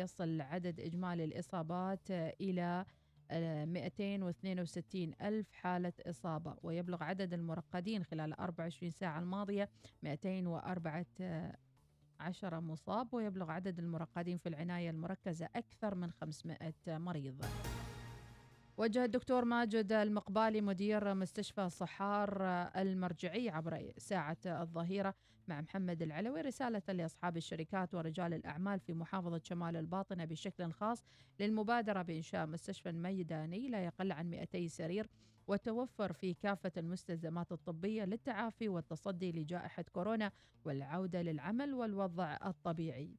يصل عدد إجمالي الإصابات إلى 262 ألف حالة إصابة ويبلغ عدد المرقدين خلال 24 ساعة الماضية 204 عشر مصاب ويبلغ عدد المرقدين في العناية المركزة أكثر من 500 مريض. وجه الدكتور ماجد المقبالي مدير مستشفى صحار المرجعي عبر ساعة الظهيرة مع محمد العلوي رسالة لأصحاب الشركات ورجال الأعمال في محافظة شمال الباطنة بشكل خاص للمبادرة بإنشاء مستشفى ميداني لا يقل عن 200 سرير وتوفر في كافة المستلزمات الطبية للتعافي والتصدي لجائحة كورونا والعودة للعمل والوضع الطبيعي.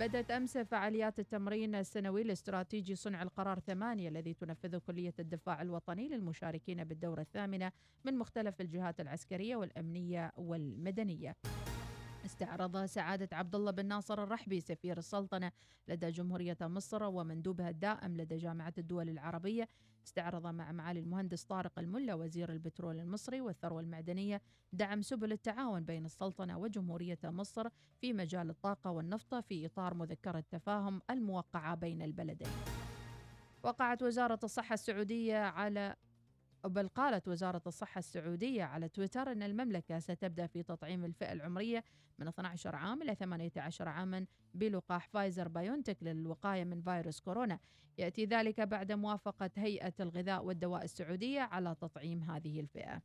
بدأت أمس فعاليات التمرين السنوي الاستراتيجي صنع القرار ثمانية الذي تنفذه كلية الدفاع الوطني للمشاركين بالدورة الثامنة من مختلف الجهات العسكرية والأمنية والمدنية. استعرض سعادة عبد الله بن ناصر الرحبي سفير السلطنة لدى جمهورية مصر ومندوبها الدائم لدى جامعة الدول العربية استعرض مع معالي المهندس طارق الملا وزير البترول المصري والثروة المعدنية دعم سبل التعاون بين السلطنة وجمهورية مصر في مجال الطاقة والنفط في إطار مذكرة تفاهم الموقعة بين البلدين. وقعت وزارة الصحة السعودية على بل قالت وزارة الصحة السعودية على تويتر أن المملكة ستبدأ في تطعيم الفئة العمرية من 12 عام إلى 18 عاما بلقاح فايزر بايونتك للوقاية من فيروس كورونا. يأتي ذلك بعد موافقة هيئة الغذاء والدواء السعودية على تطعيم هذه الفئة.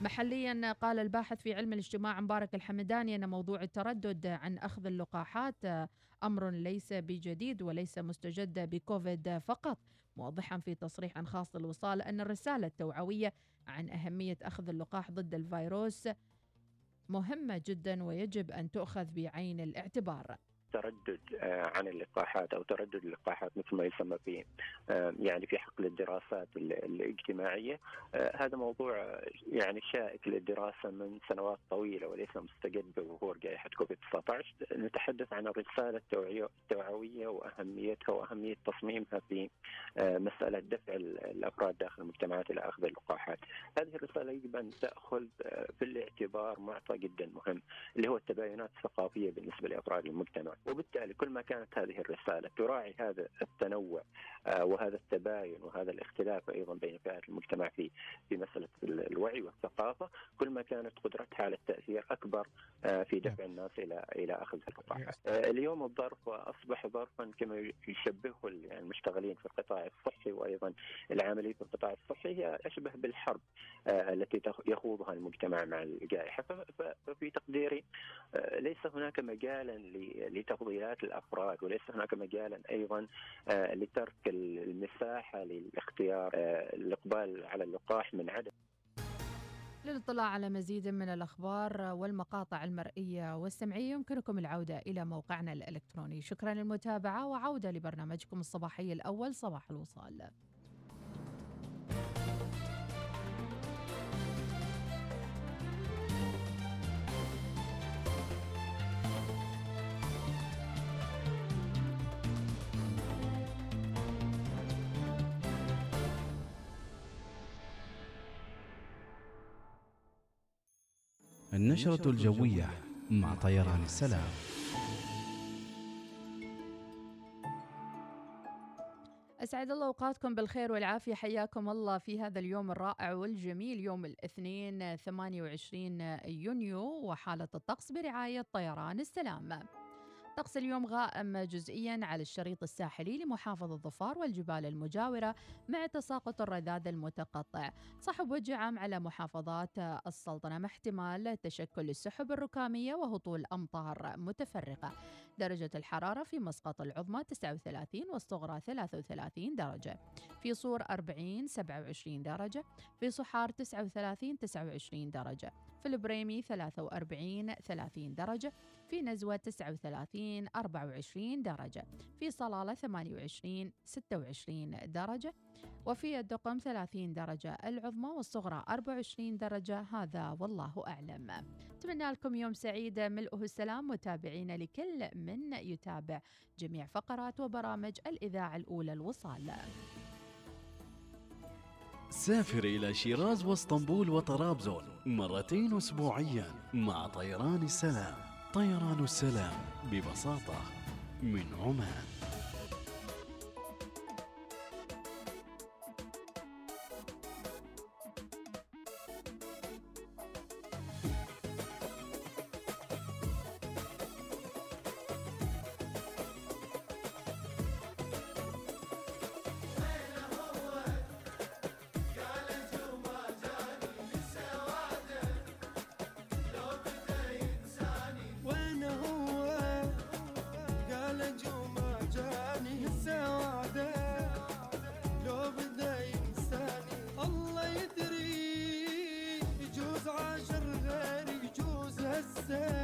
محليا قال الباحث في علم الاجتماع مبارك الحمداني أن موضوع التردد عن أخذ اللقاحات أمر ليس بجديد وليس مستجد بكوفيد فقط. موضحا في تصريح خاص للوصال أن الرسالة التوعوية عن أهمية أخذ اللقاح ضد الفيروس مهمة جدا ويجب أن تؤخذ بعين الاعتبار. تردد آه، عن اللقاحات أو تردد اللقاحات مثل ما يسمى في آه، يعني في حقل الدراسات الاجتماعية آه، هذا موضوع يعني شائك للدراسة من سنوات طويلة وليس مستجد بظهور جائحة كوفيد 19 نتحدث عن الرسالة التوعوية وأهميتها وأهمية تصميمها في مسألة دفع الأفراد داخل المجتمعات إلى أخذ اللقاحات. هذه الرسالة يجب أن تأخذ في الاعتبار معطى جدا مهم اللي هو التباينات الثقافية بالنسبة لأفراد المجتمع. وبالتالي كل ما كانت هذه الرسالة تراعي هذا التنوع آه، وهذا التباين وهذا الاختلاف أيضا بين فئات المجتمع في في مسألة الوعي والثقافة كل ما كانت قدرتها على التأثير أكبر آه، في دفع الناس إلى إلى أخذ اللقاحات. آه، اليوم الظرف أصبح ظرفا كما يشبهه يعني المشتغلين في القطاع الصحي وأيضا العاملين في القطاع الصحي هي أشبه بالحرب التي يخوضها المجتمع مع الجائحة. ففي تقديري ليس هناك مجالا لتفضيلات الافراد وليس هناك مجالا أيضا آه، لترك المساحة للاختيار آه، الإقبال على اللقاح من عدم. للاطلاع على مزيد من الأخبار والمقاطع المرئية والسمعية يمكنكم العودة إلى موقعنا الإلكتروني. شكرا للمتابعة وعودة لبرنامجكم الصباحي الأول صباح الوصال. النشرة الجوية مع طيران السلام. أسعد الله أوقاتكم بالخير والعافية. حياكم الله في هذا اليوم الرائع والجميل يوم الاثنين 28 يونيو وحالة الطقس برعاية طيران السلام. طقس اليوم غائم جزئيا على الشريط الساحلي لمحافظة ظفار والجبال المجاورة مع تساقط الرذاذ المتقطع. صحب وجه عام على محافظات السلطنة مع احتمال تشكل السحب الركامية وهطول أمطار متفرقة. درجة الحرارة في مسقط العظمى 39 والصغرى 33 درجة. في صور 40 27 درجة. في صحار 39 29 درجة. في البريمي 43 30 درجة. في نزوة 39 24 درجة في صلالة 28 26 درجة وفي الدقم 30 درجة العظمى والصغرى 24 درجة هذا والله أعلم. أتمنى لكم يوم سعيد ملؤه السلام متابعين لكل من يتابع جميع فقرات وبرامج الإذاعة الأولى الوصال. سافر إلى شيراز واسطنبول وطرابزون مرتين أسبوعيا مع طيران السلام. طيران السلام ببساطة من عمان. يجوز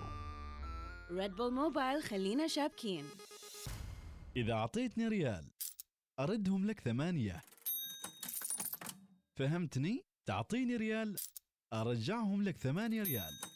Red Bull Mobile خلينا شابكين. إذا أعطيتني ريال أردهم لك ثمانية. فهمتني؟ تعطيني ريال أرجعهم لك ثمانية ريال.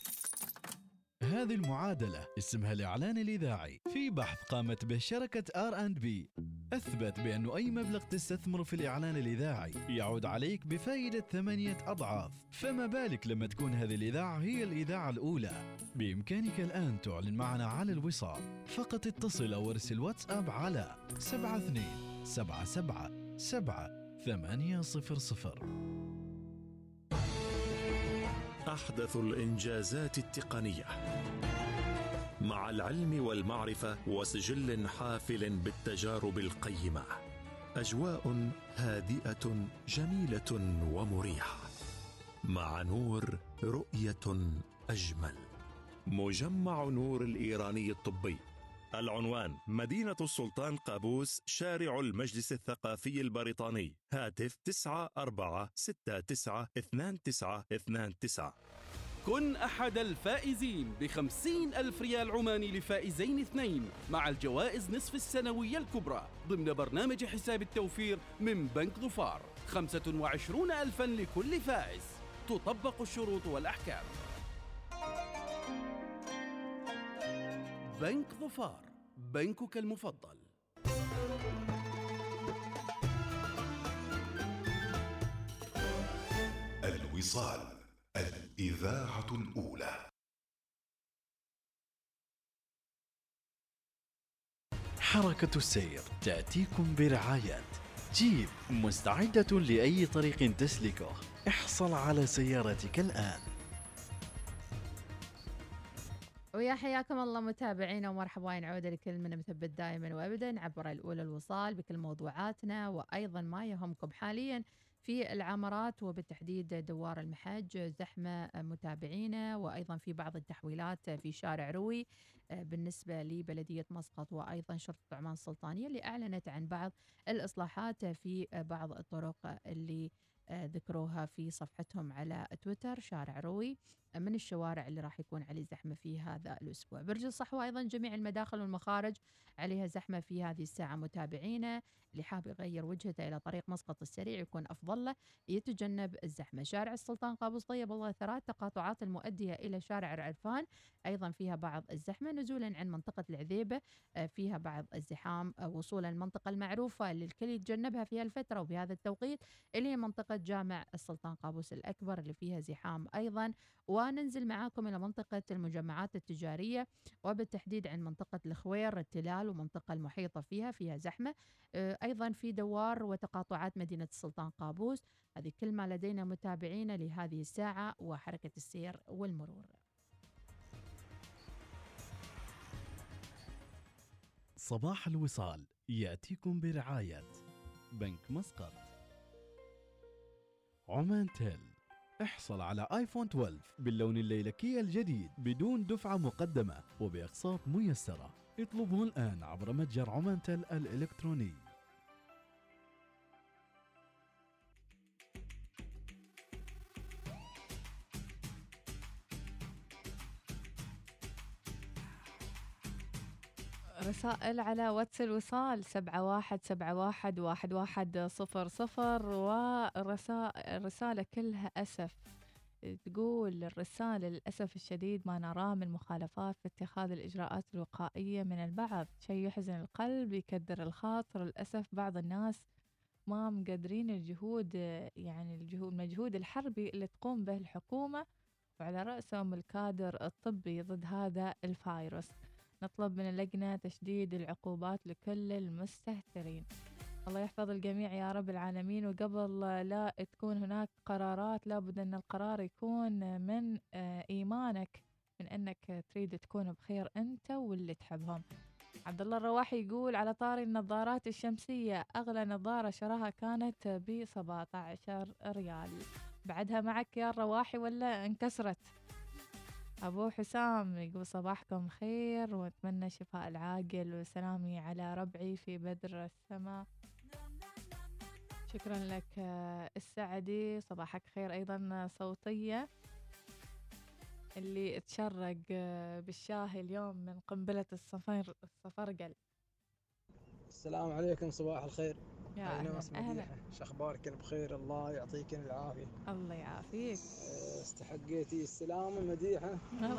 هذه المعادلة اسمها الإعلان الإذاعي. في بحث قامت به شركة R&B. أثبت بأنه أي مبلغ تستثمر في الإعلان الإذاعي يعود عليك بفائدة ثمانية أضعاف. فما بالك لما تكون هذه الإذاعة هي الإذاعة الأولى؟ بإمكانك الآن تعلن معنا على الوصال. فقط اتصل أو ارسل واتساب على 72 77 7 800 أحدث الإنجازات التقنية. مع العلم والمعرفة وسجل حافل بالتجارب القيمة أجواء هادئة جميلة ومريحة. مع نور رؤية أجمل. مجمع نور الإيراني الطبي. العنوان. مدينة السلطان قابوس شارع المجلس الثقافي البريطاني. هاتف 94692929 كن أحد الفائزين بخمسين ألف ريال عماني لفائزين اثنين مع الجوائز نصف السنوية الكبرى ضمن برنامج حساب التوفير من بنك ظفار. خمسة وعشرون ألفا لكل فائز. تطبق الشروط والأحكام. بنك ظفار. بنكك المفضل. الوصال الإذاعة الأولى. حركة السير تأتيكم برعاية. جيب مستعدة لأي طريق تسلكه. احصل على سيارتك الآن. ويا حياكم الله متابعينا ومرحبا نعود لكل من مثبت دائما وابدا عبر الأولى الوصال بكل موضوعاتنا وأيضا ما يهمكم حاليا في العمارات وبالتحديد دوار المحج زحمة متابعينا وأيضا في بعض التحويلات في شارع روي بالنسبة لبلدية مسقط وأيضا شرطه عمان السلطانية اللي أعلنت عن بعض الإصلاحات في بعض الطرق اللي ذكروها في صفحتهم على تويتر شارع روي. من الشوارع اللي راح يكون عليه زحمة في هذا الأسبوع. برج الصحوة أيضا جميع المداخل والمخارج عليها زحمة في هذه الساعة. متابعينا اللي حاب يغير وجهته إلى طريق مسقط السريع يكون أفضل له يتجنب الزحمة. شارع السلطان قابوس طيب الله ثرات تقاطعات المؤدية إلى شارع العرفان أيضا فيها بعض الزحمة. نزولا عن منطقة العذيبة آه، فيها بعض الزحام آه، وصولا المنطقة المعروفة اللي الكل يتجنبها في هالفترة. وفي هذا التوقيت اللي هي منطقة جامع السلطان قابوس الأكبر اللي فيها زحام أيضا. وننزل معاكم إلى منطقة المجمعات التجارية وبالتحديد عن منطقة الخوير التلال ومنطقة المحيطة فيها فيها زحمة. آه، أيضا في دوار وتقاطعات مدينة السلطان قابوس. هذه كل ما لدينا متابعين لهذه الساعة وحركة السير والمرور. صباح الوصال يأتيكم برعاية بنك مسقط. عمان تيل. احصل على آيفون 12 باللون الليلكي الجديد بدون دفعة مقدمة وبأقساط ميسرة. اطلبه الآن عبر متجر عمان تيل الإلكتروني. رسائل على واتس الوصال سبعة واحد سبعة واحد واحد واحد صفر صفر والرسالة كلها أسف تقول الرسالة للأسف الشديد ما نراه من مخالفات في اتخاذ الإجراءات الوقائية من البعض. شيء يحزن القلب يكدر الخاطر. للأسف بعض الناس ما مقدرين الجهود يعني الجهود المجهود الحربي اللي تقوم به الحكومة وعلى رأسهم الكادر الطبي ضد هذا الفيروس. نطلب من اللجنة تشديد العقوبات لكل المستهترين. الله يحفظ الجميع يا رب العالمين. وقبل لا تكون هناك قرارات لابد أن القرار يكون من آه، إيمانك من أنك تريد تكون بخير أنت واللي تحبهم. عبد الله الرواحي يقول على طاري النظارات الشمسية أغلى نظارة شراها كانت ب 17 ريال. بعدها معك يا الرواحي ولا انكسرت؟ أبو حسام يقول صباحكم خير وأتمنى شفاء العاقل وسلامي على ربعي في بدر السماء. شكرا لك السعدي. صباحك خير أيضا صوتية. اللي تشرق بالشاهي اليوم من قنبلة الصفر الصفرقل. السلام عليكم صباح الخير. يا أهلا ناس أهلا. مديحة شخباركن بخير الله يعطيكن العافية. الله يعافيك. أه، استحقيتي السلامة مديحة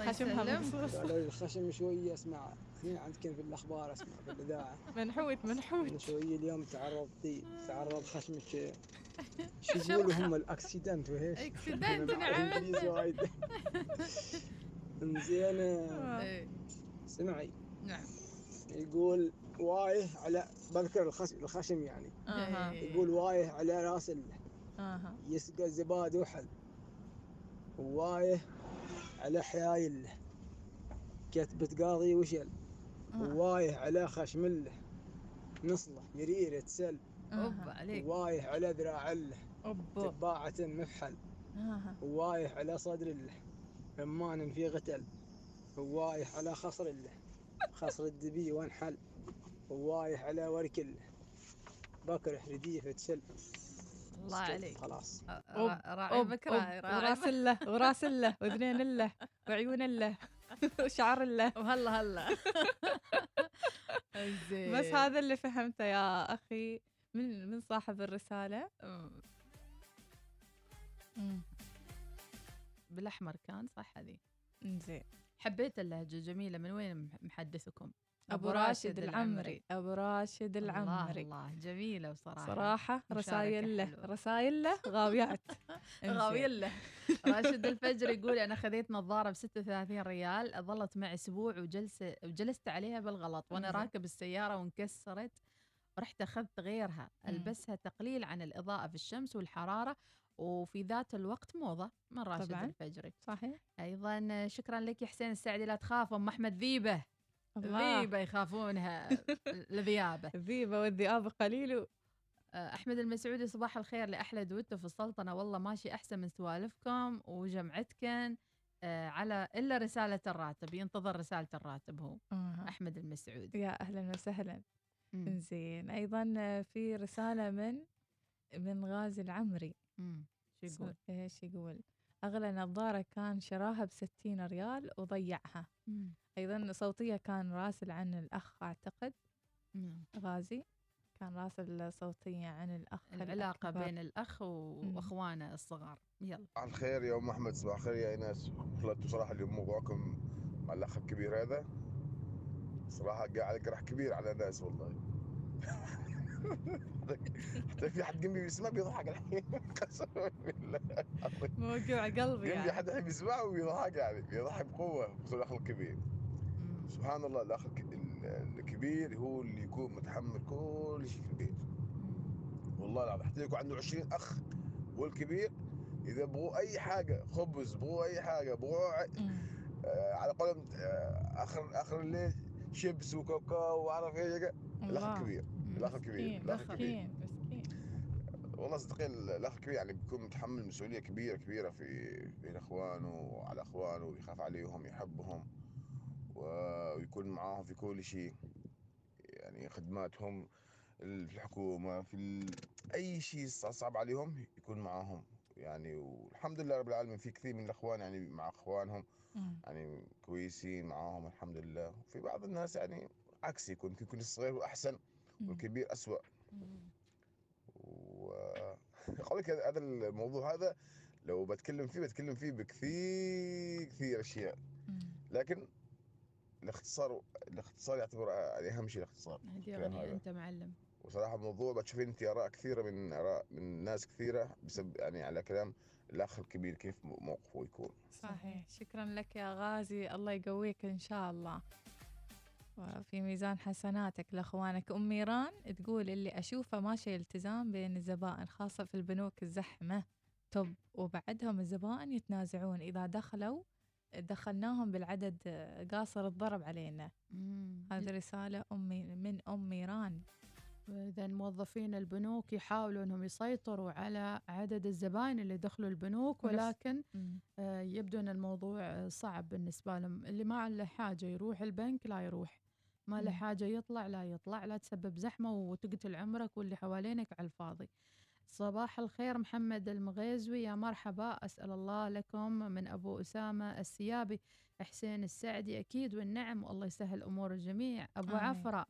خشمها. مخصوص الخشم شوية أسمع. اثنين عندكن في الأخبار أسمع في الإذاعة. منحوت منحوت. شوية اليوم تعرضتي تعرض خشمك. شو يقولوا هم؟ الأكسيدنت وهيش أكسيدنت نعم. وايد. إنزين أه، إيه، سمعي. نعم. يقول وايه على بذكر الخش- الخشم يعني. إيه. يقول وايه على راس ال- آها. يسقى زباد وحل. وايه على حيايل كتبة قاضي وشل. آه. وايه على خشمله نصلة يرير تسل. عليك. وايه على ذراعله تباعة مفحل. آها. وايه على صدره رمان في غتل. وايه على خصره خصر الدبي وانحل. وايه على وركله بكره رديفة تسل الله عليك. خلاص. راعي راعي وراس له وراس له واذنين له وعيون له وشعر له وهلا هلا. زين بس هذا اللي فهمته يا أخي. من من صاحب الرسالة. بالأحمر كان صح هذه؟ زين حبيت اللهجة جميلة. من وين محدثكم؟ أبو راشد العمري. أبو راشد العمري. الله, الله جميلة بصراحة. صراحة رسايل له. رسايل له غاويات. غاويين له. راشد الفجر يقول أنا خذيت نظارة ب 36 ريال ظلت معي أسبوع وجلسه وجلست عليها بالغلط. وأنا إنزين. راكب السيارة وانكسرت رحت أخذت غيرها. مم. ألبسها تقليل عن الإضاءة في الشمس والحرارة وفي ذات الوقت موضة من راشد طبعاً. الفجري صحيح. أيضا شكرا لك يا حسين السعدي لا تخاف أم أحمد ذيبة. الله. ذيبة يخافونها. الذيابه الذيبة والذئاب قليل آه، أحمد المسعودي صباح الخير لأحلى دويتو في السلطنة. والله ماشي أحسن من سوالفكم وجمعتكن آه، على إلا رسالة الراتب. ينتظر رسالة الراتب هو آه. أحمد المسعودي. يا أهلا وسهلا. زين أيضا آه، في رسالة من من غازي العمري. مم. شو يقول؟ إيش يقول؟ أغلى نظارة كان شراها بستين ريال وضيعها. مم. أيضا صوتية كان راسل عن الأخ أعتقد مم. غازي كان راسل صوتية عن الأخ العلاقة الأكبر. بين الأخ و- مم. وأخوانه الصغار يلا صباح الخير يا أم أحمد صباح الخير يا ايناس والله أنتم صراحة اليوم موضوعكم مع الأخ الكبير هذا صراحة قاعد على جرح كبير على ناس والله حتى في حد جنبي بيسمع بيضحك الحين قسما بالله موجوع قلبي جنبي يعني. حد الحين بيسمعه وبيضحك يعني بيضحك بقوة خصوصا الأخ الكبير. سبحان الله الأخ الك- ال- الكبير هو اللي يكون متحمل كل شيء في البيت والله العظيم حتى يكون عنده 20 أخ والكبير إذا بغوا أي حاجة خبز بغوا أي حاجة بغوا. آه، على قولهم آه، آخر آخر الليل شيبس وكاكاو وعرف إيش الأخ. الكبير. الأخ الكبير الأخ الكبير مسكين والله صدقين الأخ الكبير يعني بيكون متحمل مسؤولية كبيرة كبيرة في بين إخوانه وعلى إخوانه يخاف عليهم يحبهم ويكون معاهم في كل شيء يعني خدماتهم في الحكومة في ال... أي شيء صعب عليهم يكون معاهم يعني والحمد لله رب العالمين في كثير من الأخوان يعني مع أخوانهم مم. يعني كويسين معاهم الحمد لله وفي بعض الناس يعني عكس يكون يكون الصغير مم. والكبير. وأقول لك هذا الموضوع هذا لو بتكلم فيه بتكلم فيه بكثير كثير أشياء مم. لكن الاختصار الاختصار يعتبر يعني أهم شيء الاختصار. هذا. أنت معلم. وصراحة الموضوع بتشوفين أنت آراء كثيرة من آراء من ناس كثيرة بسبب يعني على كلام الأخ الكبير كيف موقفه يكون. صحيح. شكرا لك يا غازي. الله يقويك إن شاء الله. وفي ميزان حسناتك لأخوانك. أم ميران تقول اللي أشوفه ماشي التزام بين الزبائن خاصة في البنوك الزحمة. توب وبعدهم الزبائن يتنازعون. إذا دخلوا دخلناهم بالعدد آه، قاصر الضرب علينا. هذه رسالة أمي من أم ميران. إذا موظفين البنوك يحاولوا أنهم يسيطروا على عدد الزباين اللي دخلوا البنوك ولكن آه، يبدو أن الموضوع آه، صعب بالنسبة لهم. اللي ما له حاجة يروح البنك لا يروح. ما له. حاجة يطلع لا يطلع لا تسبب زحمة وتقتل عمرك واللي حوالينك على الفاضي. صباح الخير محمد المغيزوي. يا مرحبا أسأل الله لكم من أبو أسامة السيابي حسين السعدي أكيد والنعم والله يسهل أمور الجميع. أبو آمين. عفرة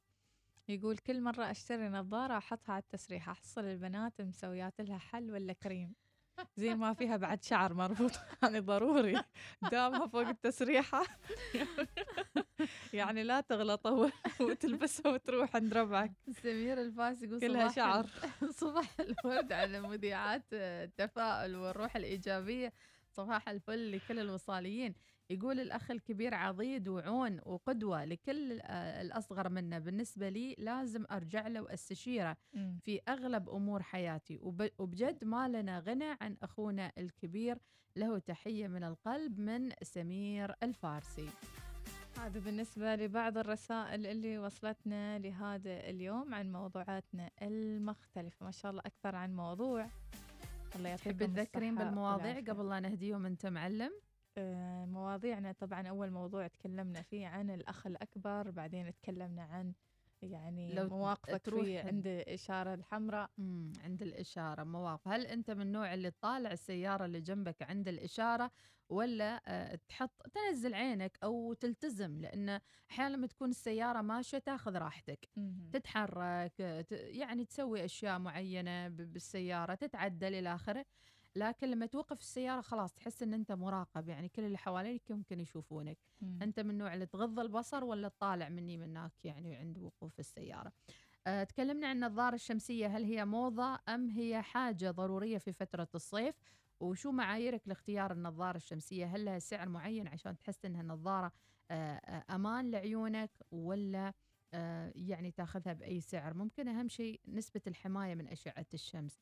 يقول كل مرة أشتري نظارة أحطها على التسريحة أحصل البنات مسويات لها حل ولا كريم؟ زين ما فيها بعد شعر مربوط. يعني ضروري. دامها فوق التسريحة. يعني لا تغلط وتلبسها وتروح عند ربعك. سمير الفاس يقول كلها شعر. صباح الورد على مذيعات التفاؤل والروح الإيجابية. صباح الفل لكل الوصاليين يقول الأخ الكبير عضيد وعون وقدوة لكل الأصغر منا بالنسبة لي لازم أرجع له وأستشيره. في أغلب أمور حياتي. وب- وبجد ما لنا غنى عن أخونا الكبير. له تحية من القلب من سمير الفارسي. هذا بالنسبة لبعض الرسائل اللي وصلتنا لهذا اليوم عن موضوعاتنا المختلفة. ما شاء الله أكثر عن موضوع. الله يعطيكم تحب تذكرين بالمواضيع. قبل لا نهديهم؟ أنت معلم. مواضيعنا. طبعا أول موضوع تكلمنا فيه عن الأخ الأكبر بعدين تكلمنا عن يعني لو مواقفك تروح في عند الإشارة الحمراء. مم. عند الإشارة. مواقف. هل أنت من النوع اللي تطالع السيارة اللي جنبك عند الإشارة ولا آه، تحط تنزل عينك أو تلتزم؟ لأن أحيانا لما تكون السيارة ماشية تاخذ راحتك. مهم. تتحرك آه، يعني تسوي أشياء معينة بالسيارة تتعدل إلى آخره. لكن لما توقف السيارة خلاص تحس إن أنت مراقب يعني كل اللي حواليك يمكن يشوفونك. مم. أنت من النوع اللي تغض البصر ولا تطالع مني منك يعني عند وقوف السيارة؟ أه تكلمنا عن النظارة الشمسية هل هي موضة أم هي حاجة ضرورية في فترة الصيف؟ وشو معاييرك لاختيار النظارة الشمسية؟ هل لها سعر معين عشان تحس إنها نظارة آه، آه، أمان لعيونك ولا آه، يعني تأخذها بأي سعر؟ ممكن أهم شيء نسبة الحماية من أشعة الشمس.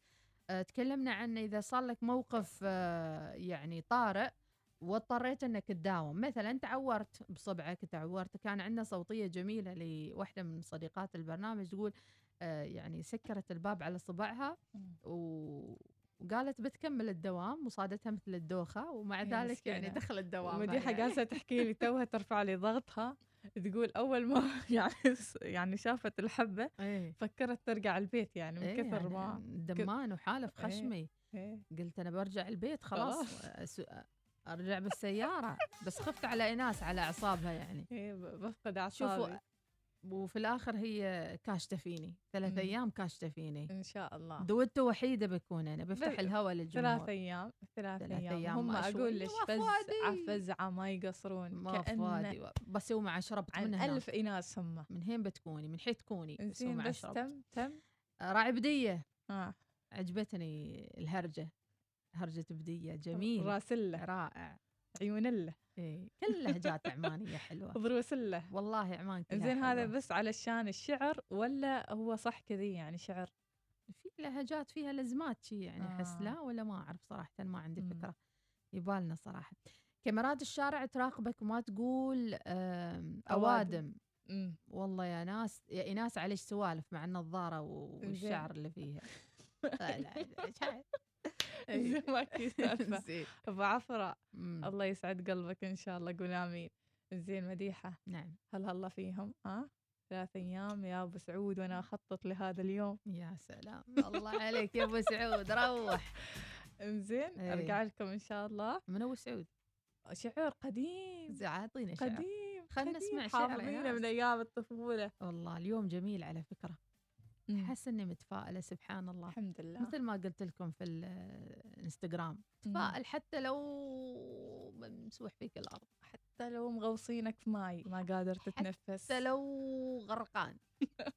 تكلمنا عن إذا صار لك موقف آه، يعني طارئ واضطريت إنك تداوم مثلا تعورت بصبعك تعورت كان عندنا صوتية جميلة لواحده من صديقات البرنامج تقول آه، يعني سكرت الباب على صبعها و... وقالت بتكمل الدوام وصادتها مثل الدوخة ومع ذلك يعني. دخل الدوام مديحة يعني. جالسة تحكي لي توها ترفع لي ضغطها تقول أول ما يعني يعني شافت الحبة إيه فكرت ترجع البيت يعني من إيه كثر يعني ما دمان وحالف إيه. خشمي إيه. قلت أنا برجع البيت خلاص خلاص. أرجع بالسيارة بس خفت على ايناس على أعصابها يعني ب- بفقد شوفوا أعصابي وفي الآخر هي كاشته فيني. ثلاث. أيام كاشته فيني. إن شاء الله. دوته وحيدة بكون أنا. بفتح الهواء للجمهور. ثلاث ثلاث أيام. أيام هم شوي. لك فز. عفزعة ما يقصرون. ما فادي بس مع شربت عن من هنا ألف إناث هم. من هين بتكوني؟ من حيث تكوني. زين بس تم تم. راعي بدية. آه. عجبتني الهرجة. هرجة بدية. جميل. راسلة. رائع. عيون الله إيه كل لهجات عمانية حلوة ضروس الله والله عمان كلها زين هذا. بس علشان الشعر ولا هو صح كذي يعني شعر في لهجات فيها لزمات شي يعني احس آه. لا ولا ما أعرف صراحة ما عندي مم. فكرة يبالنا صراحة كاميرات الشارع تراقبك وما تقول آم، أوادم. أوادم امم والله يا ناس يا ايناس عليش سوالف مع النظارة. والشعر اللي فيها سالفة زين. ابو عفرة مم. الله يسعد قلبك إن شاء الله. قول آمين. زين مديحة. نعم. هل هلا فيهم؟ ها؟ ثلاث أيام يا أبو سعود وأنا أخطط لهذا اليوم. يا سلام. الله عليك يا أبو سعود. روح. زين إيه. أرجع لكم إن شاء الله. من أبو سعود. شعر قديم. اعطينا شعر. قديم خلنا قديم، نسمع شعر حافظينه. من أيام الطفولة. والله اليوم جميل على فكرة. أحس إني متفائلة سبحان الله. الحمد لله. مثل ما قلت لكم في الانستغرام. تفائل حتى لو ممسوح فيك الأرض. حتى لو مغوصينك في ماي ما قادر تتنفس. حتى لو غرقان.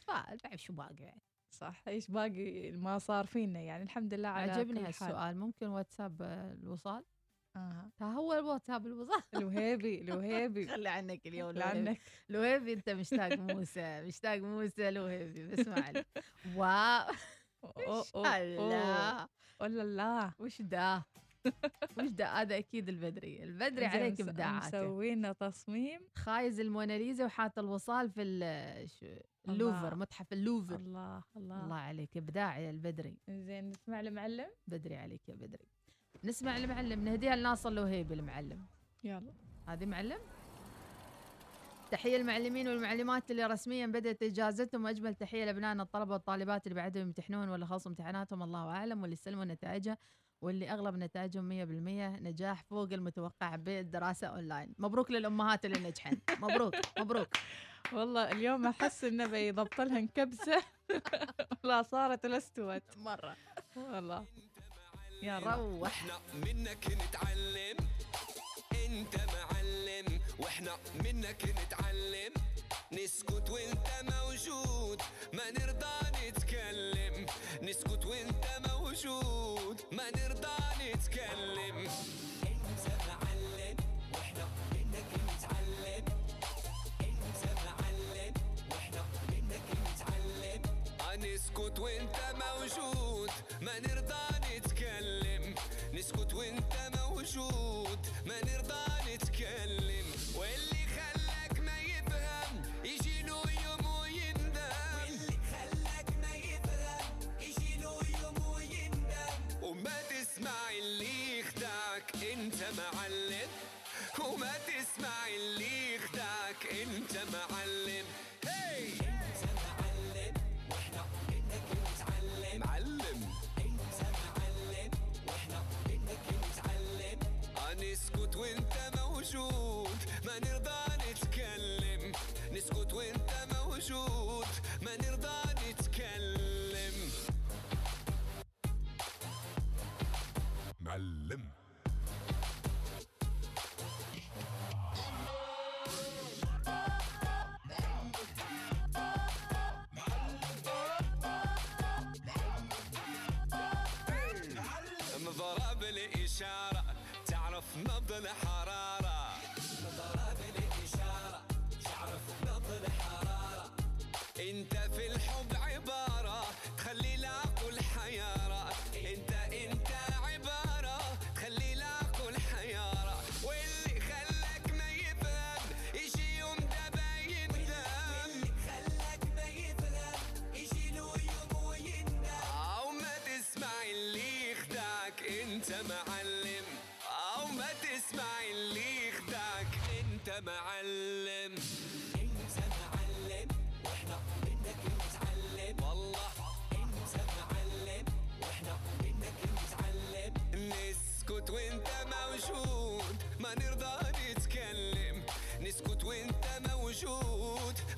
تفائل بعد شو باقي يعني صح إيش باقي؟ ما صار فينا يعني. الحمد لله على عجبني. هالسؤال. ممكن واتساب الوصال؟ آه. ها هو الواتساب الوصال الوهيبي الوهيبي خلي عنك اليوم لعنك لعنك لوهيبي انت مشتاق موسى مشتاق موسى لوهيبي بس ما عليك واو. ولا لا. وش ده؟ وش ده؟ هذا أكيد البدري. البدري عليك إبداعاته. مسوينا تصميم. خايز الموناليزا وحاط الوصال في اللوفر الله. متحف اللوفر. الله الله, الله عليك. إبداع يا البدري. زين نسمع المعلم. بدري عليك يا بدري. نسمع المعلم نهديها لناصر الوهيبي المعلم يلا. هذه معلم. تحية المعلمين والمعلمات اللي رسميا بدأت إجازتهم. وأجمل تحية لأبنائنا الطلبة والطالبات اللي بعدهم يمتحنون ولا خلصوا امتحاناتهم. الله أعلم واللي استلموا نتائجها واللي أغلب نتائجهم 100% نجاح فوق المتوقع بالدراسة أونلاين. مبروك للأمهات اللي نجحن. مبروك مبروك. والله اليوم أحس إنه بيضبط لها كبسه لا صارت ولا استوت مرة. والله. يلا روح. إحنا منك نتعلم. انت معلم. وإحنا منك نتعلم. نسكت وانت موجود. ما نرضى نتكلم. نسكت وانت موجود. ما نرضى نتكلم. انت معلم. نسكت وانت موجود ما نرضى نتكلم. نسكت وانت موجود ما نرضى نتكلم. واللي خلاك ما يفهم يجي له يوم ويندم. واللي خلاك ما يفهم يجي له يوم ويندم. وما تسمع اللي يخدعك انت معلم. وما تسمع اللي يخدعك انت معلم. هي انت نسكت وانت موجود ما نرضى نتكلم نسكت وانت موجود ما نرضى نتكلم معلم مضرب الإشارة ما حرام.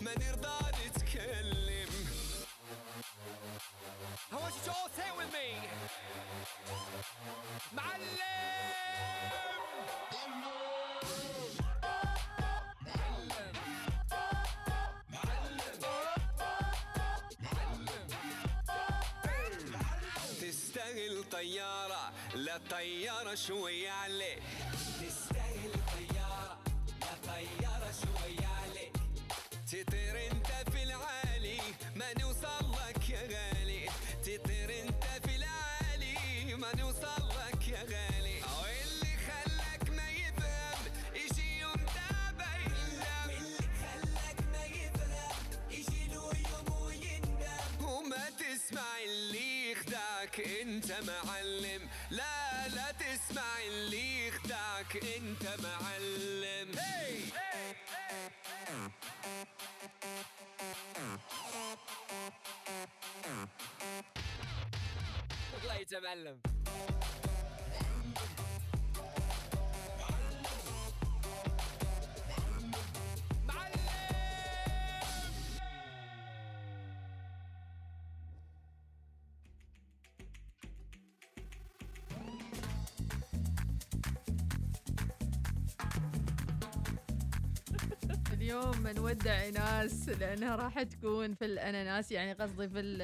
ما نرضى نتكلم. I want you to all say it with me? تستاهل طيارة لا طيارة شوية عليك تستاهل طيارة لا طيارة شوية عليك غالي. تطير انت في العالي ما نوصل لك يا غالي. الله اليوم بنودع ناس لأنها راح تكون في الأناناس يعني قصدي في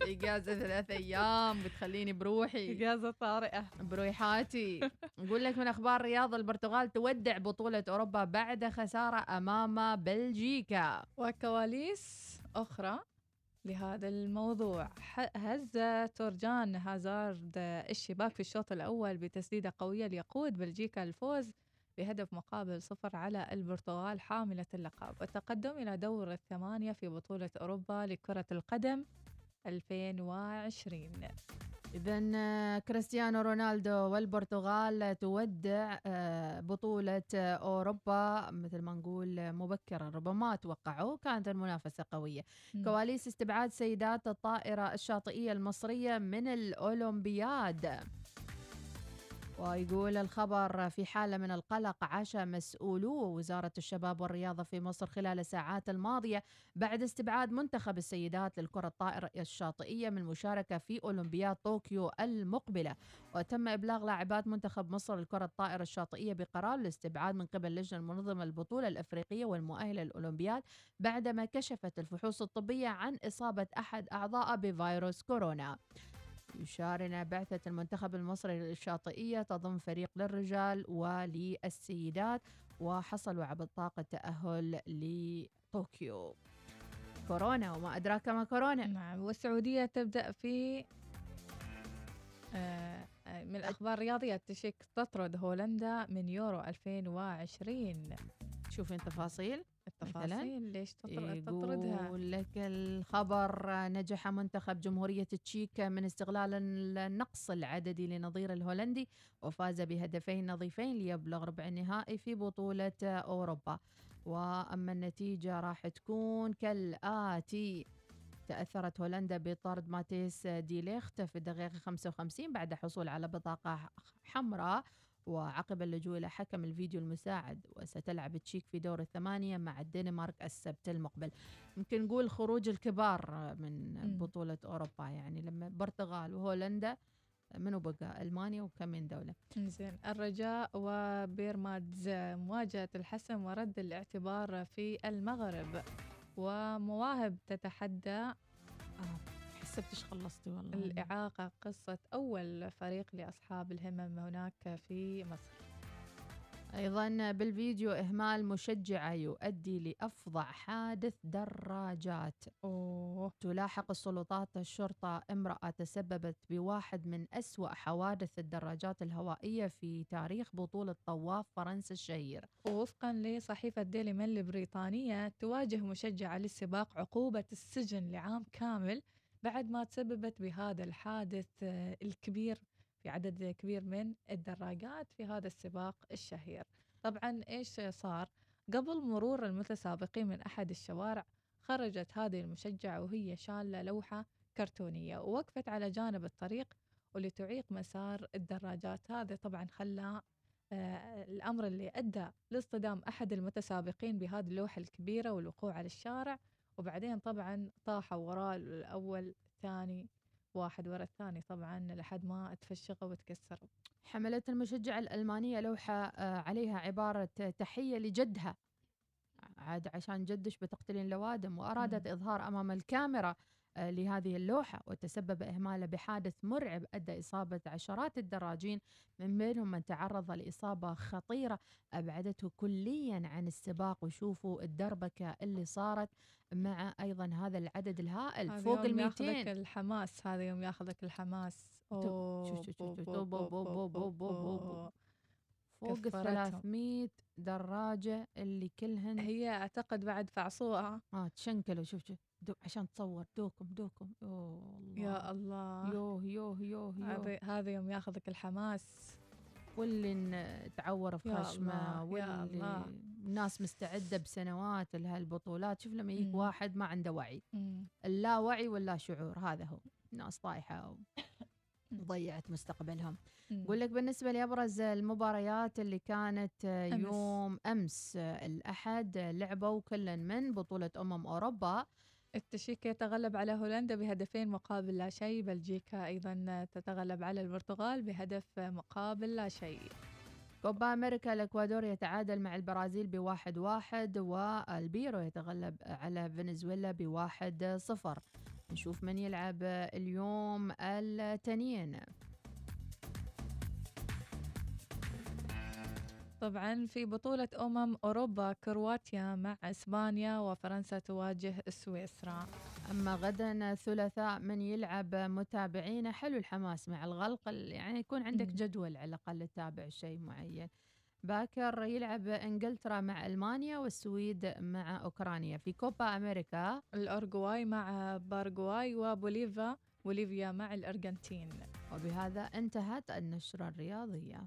في إجازة ثلاث أيام بتخليني بروحي. إجازة طارئة. برويحاتي نقول لك من أخبار رياض البرتغال تودع بطولة أوروبا بعد خسارة أمام بلجيكا. وكواليس أخرى لهذا الموضوع. هز تورجان هازارد الشباك في الشوط الأول بتسديدة قوية ليقود بلجيكا الفوز بهدف مقابل صفر على البرتغال حاملة اللقب. والتقدم إلى دور الثمانية في بطولة أوروبا لكرة القدم 2020 إذا كريستيانو رونالدو والبرتغال تودع آه، بطولة آه، أوروبا. مثل ما نقول مبكرا ربما توقعوا كانت المنافسة قوية. مم. كواليس استبعاد سيدات الطائرة الشاطئية المصرية من الأولمبياد. ويقول الخبر في حالة من القلق عاش مسؤولو وزارة الشباب والرياضة في مصر خلال الساعات الماضية بعد استبعاد منتخب السيدات للكرة الطائرة الشاطئية من المشاركة في أولمبياد طوكيو المقبلة. وتم إبلاغ لاعبات منتخب مصر للكرة الطائرة الشاطئية بقرار الاستبعاد من قبل اللجنة المنظمة للبطولة الأفريقية والمؤهلة للأولمبياد بعدما كشفت الفحوص الطبية عن إصابة أحد أعضاء بفيروس كورونا. يشارنا بعثة المنتخب المصري للشاطئية تضم فريق للرجال وللسيدات وحصلوا على بطاقة تأهل لطوكيو. كورونا وما أدراك ما كورونا. نعم والسعودية تبدأ في آه، آه، من الأخبار الرياضية تشيك تطرد هولندا من يورو 2020 شوفين تفاصيل. التفاصيل ليش تطر- تطردها؟ يقول لك الخبر نجح منتخب جمهورية تشيك من استغلال النقص العددي لنظير الهولندي وفاز بهدفين نظيفين ليبلغ ربع النهائي في بطولة أوروبا. وأما النتيجة راح تكون كالآتي. تأثرت هولندا بطرد ماتيس ديليخت في الدقيقة 55 بعد حصول على بطاقة حمراء. وعقب اللجوء إلى حكم الفيديو المساعد وستلعب تشيك في دور الثمانية مع الدنمارك السبت المقبل. يمكن نقول خروج الكبار من. بطولة أوروبا يعني لما البرتغال وهولندا منو بقى؟ ألمانيا وكم من دولة. زين الرجاء وبيرمادز مواجهة الحسم ورد الاعتبار في المغرب. ومواهب تتحدى حسبتش خلصتي والله؟ الإعاقة قصة أول فريق لأصحاب الهمم هناك في مصر. أيضا بالفيديو إهمال مشجعة يؤدي لأفظع حادث دراجات. أوه. تلاحق السلطات الشرطة امرأة تسببت بواحد من أسوأ حوادث الدراجات الهوائية في تاريخ بطولة طواف فرنسا الشهير. ووفقا لصحيفة ديلي ميل البريطانية تواجه مشجعة للسباق عقوبة السجن لعام كامل بعد ما تسببت بهذا الحادث آه، الكبير في عدد كبير من الدراجات في هذا السباق الشهير. طبعا إيش صار؟ قبل مرور المتسابقين من أحد الشوارع خرجت هذه المشجعة وهي شالة لوحة كرتونية ووقفت على جانب الطريق ولتعيق مسار الدراجات. هذا طبعا خلى آه، الأمر اللي أدى لاصطدام أحد المتسابقين بهذه اللوحة الكبيرة والوقوع على الشارع. وبعدين طبعا طاحوا وراء الأول الثاني واحد ورا الثاني طبعا لحد ما تفشقوا وتكسروا. حملت المشجعة الألمانية لوحة آه، عليها عبارة تحية لجدها. عاد عشان جدش بتقتلين لوادم وأرادت إظهار أمام الكاميرا. لهذه اللوحة وتسبب إهمالة بحادث مرعب أدى إصابة عشرات الدراجين من بينهم من تعرض لإصابة خطيرة أبعدته كليا عن السباق. وشوفوا الدربكة اللي صارت مع أيضا هذا العدد الهائل فوق يوم ال ياخذك 200 الحماس هذا يوم ياخذك الحماس. فوق ال كفرتهم. 300 دراجة اللي كلهن هي أعتقد بعد فعصوها. آه تشنكلوا شوف شوف. دو عشان تصور دوكم دوكم. يوه الله يا الله. يوه يوه يوه يوه. هذا هذا يوم ياخذك الحماس. واللي تعور في خشمة واللي الله. ناس مستعدة بسنوات لهالبطولات. شوف لما يجيك. واحد ما عنده وعي. مم. اللا وعي ولا شعور. هذا هو. ناس طايحة وضيعت مستقبلهم. مم. أقول لك بالنسبة لأبرز المباريات اللي كانت آه، أمس. يوم أمس آه، الأحد آه، لعبوا كل من بطولة أمم أوروبا. التشيك يتغلب على هولندا بهدفين مقابل لا شيء بلجيكا أيضا تتغلب على البرتغال بهدف مقابل لا شيء. كوبا أمريكا الإكوادور يتعادل مع البرازيل بواحد واحد والبيرو يتغلب على فنزويلا بواحد صفر. نشوف من يلعب اليوم التنين. طبعا في بطولة أمم أوروبا كرواتيا مع إسبانيا وفرنسا تواجه سويسرا. أما غدا الثلاثاء من يلعب متابعينا حلو الحماس مع الغلق ال- يعني يكون عندك. جدول على الأقل تتابع شيء معين. باكر يلعب إنجلترا مع ألمانيا والسويد مع أوكرانيا. في كوبا أمريكا. الأورجواي مع باراغواي وبوليفيا بوليفيا مع الأرجنتين. وبهذا انتهت النشرة الرياضية.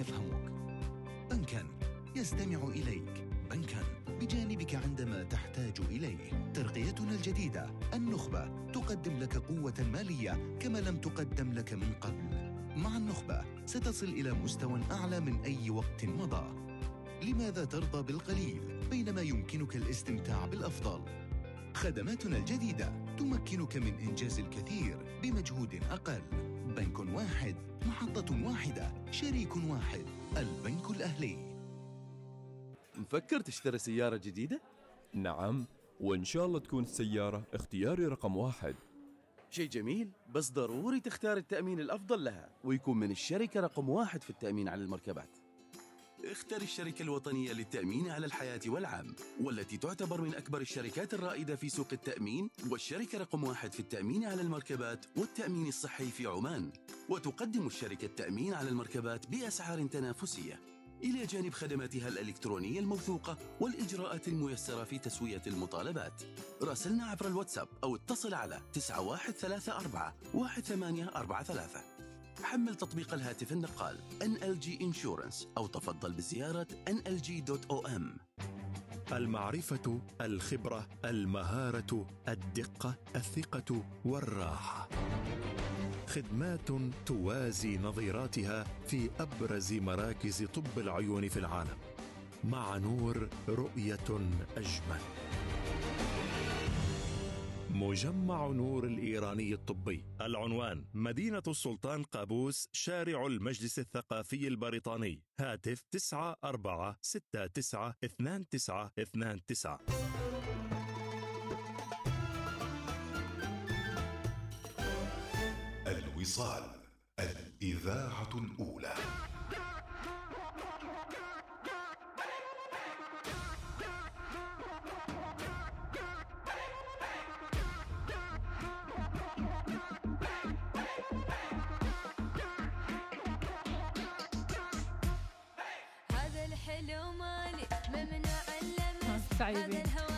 يفهمك. بنكا يستمع إليك. بنكا بجانبك عندما تحتاج إليه. ترقيتنا الجديدة النخبة تقدم لك قوة مالية كما لم تقدم لك من قبل. مع النخبة ستصل إلى مستوى أعلى من أي وقت مضى. لماذا ترضى بالقليل بينما يمكنك الاستمتاع بالأفضل؟ خدماتنا الجديدة تمكنك من إنجاز الكثير بمجهود أقل. بنك واحد محطة واحدة شريك واحد البنك الأهلي. مفكر تشتري سيارة جديدة؟ نعم وإن شاء الله تكون السيارة اختياري رقم واحد. شيء جميل بس ضروري تختار التأمين الأفضل لها ويكون من الشركة رقم واحد في التأمين على المركبات. اختر الشركة الوطنية للتأمين على الحياة والعام والتي تعتبر من أكبر الشركات الرائدة في سوق التأمين والشركة رقم واحد في التأمين على المركبات والتأمين الصحي في عمان. وتقدم الشركة التأمين على المركبات بأسعار تنافسية. إلى جانب خدماتها الإلكترونية الموثوقة والإجراءات الميسرة في تسوية المطالبات. راسلنا عبر الواتساب أو اتصل على 9134 1843 حمل تطبيق الهاتف النقال NLG Insurance أو تفضل بزيارة nlg.om المعرفة الخبرة المهارة الدقة الثقة والراحة. خدمات توازي نظيراتها في أبرز مراكز طب العيون في العالم. مع نور رؤية أجمل. مجمع نور الإيراني الطبي. العنوان مدينة السلطان قابوس شارع المجلس الثقافي البريطاني. هاتف 9 4 6 9 2 9 2 9 الوصال الإذاعة الأولى. اللمس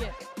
يا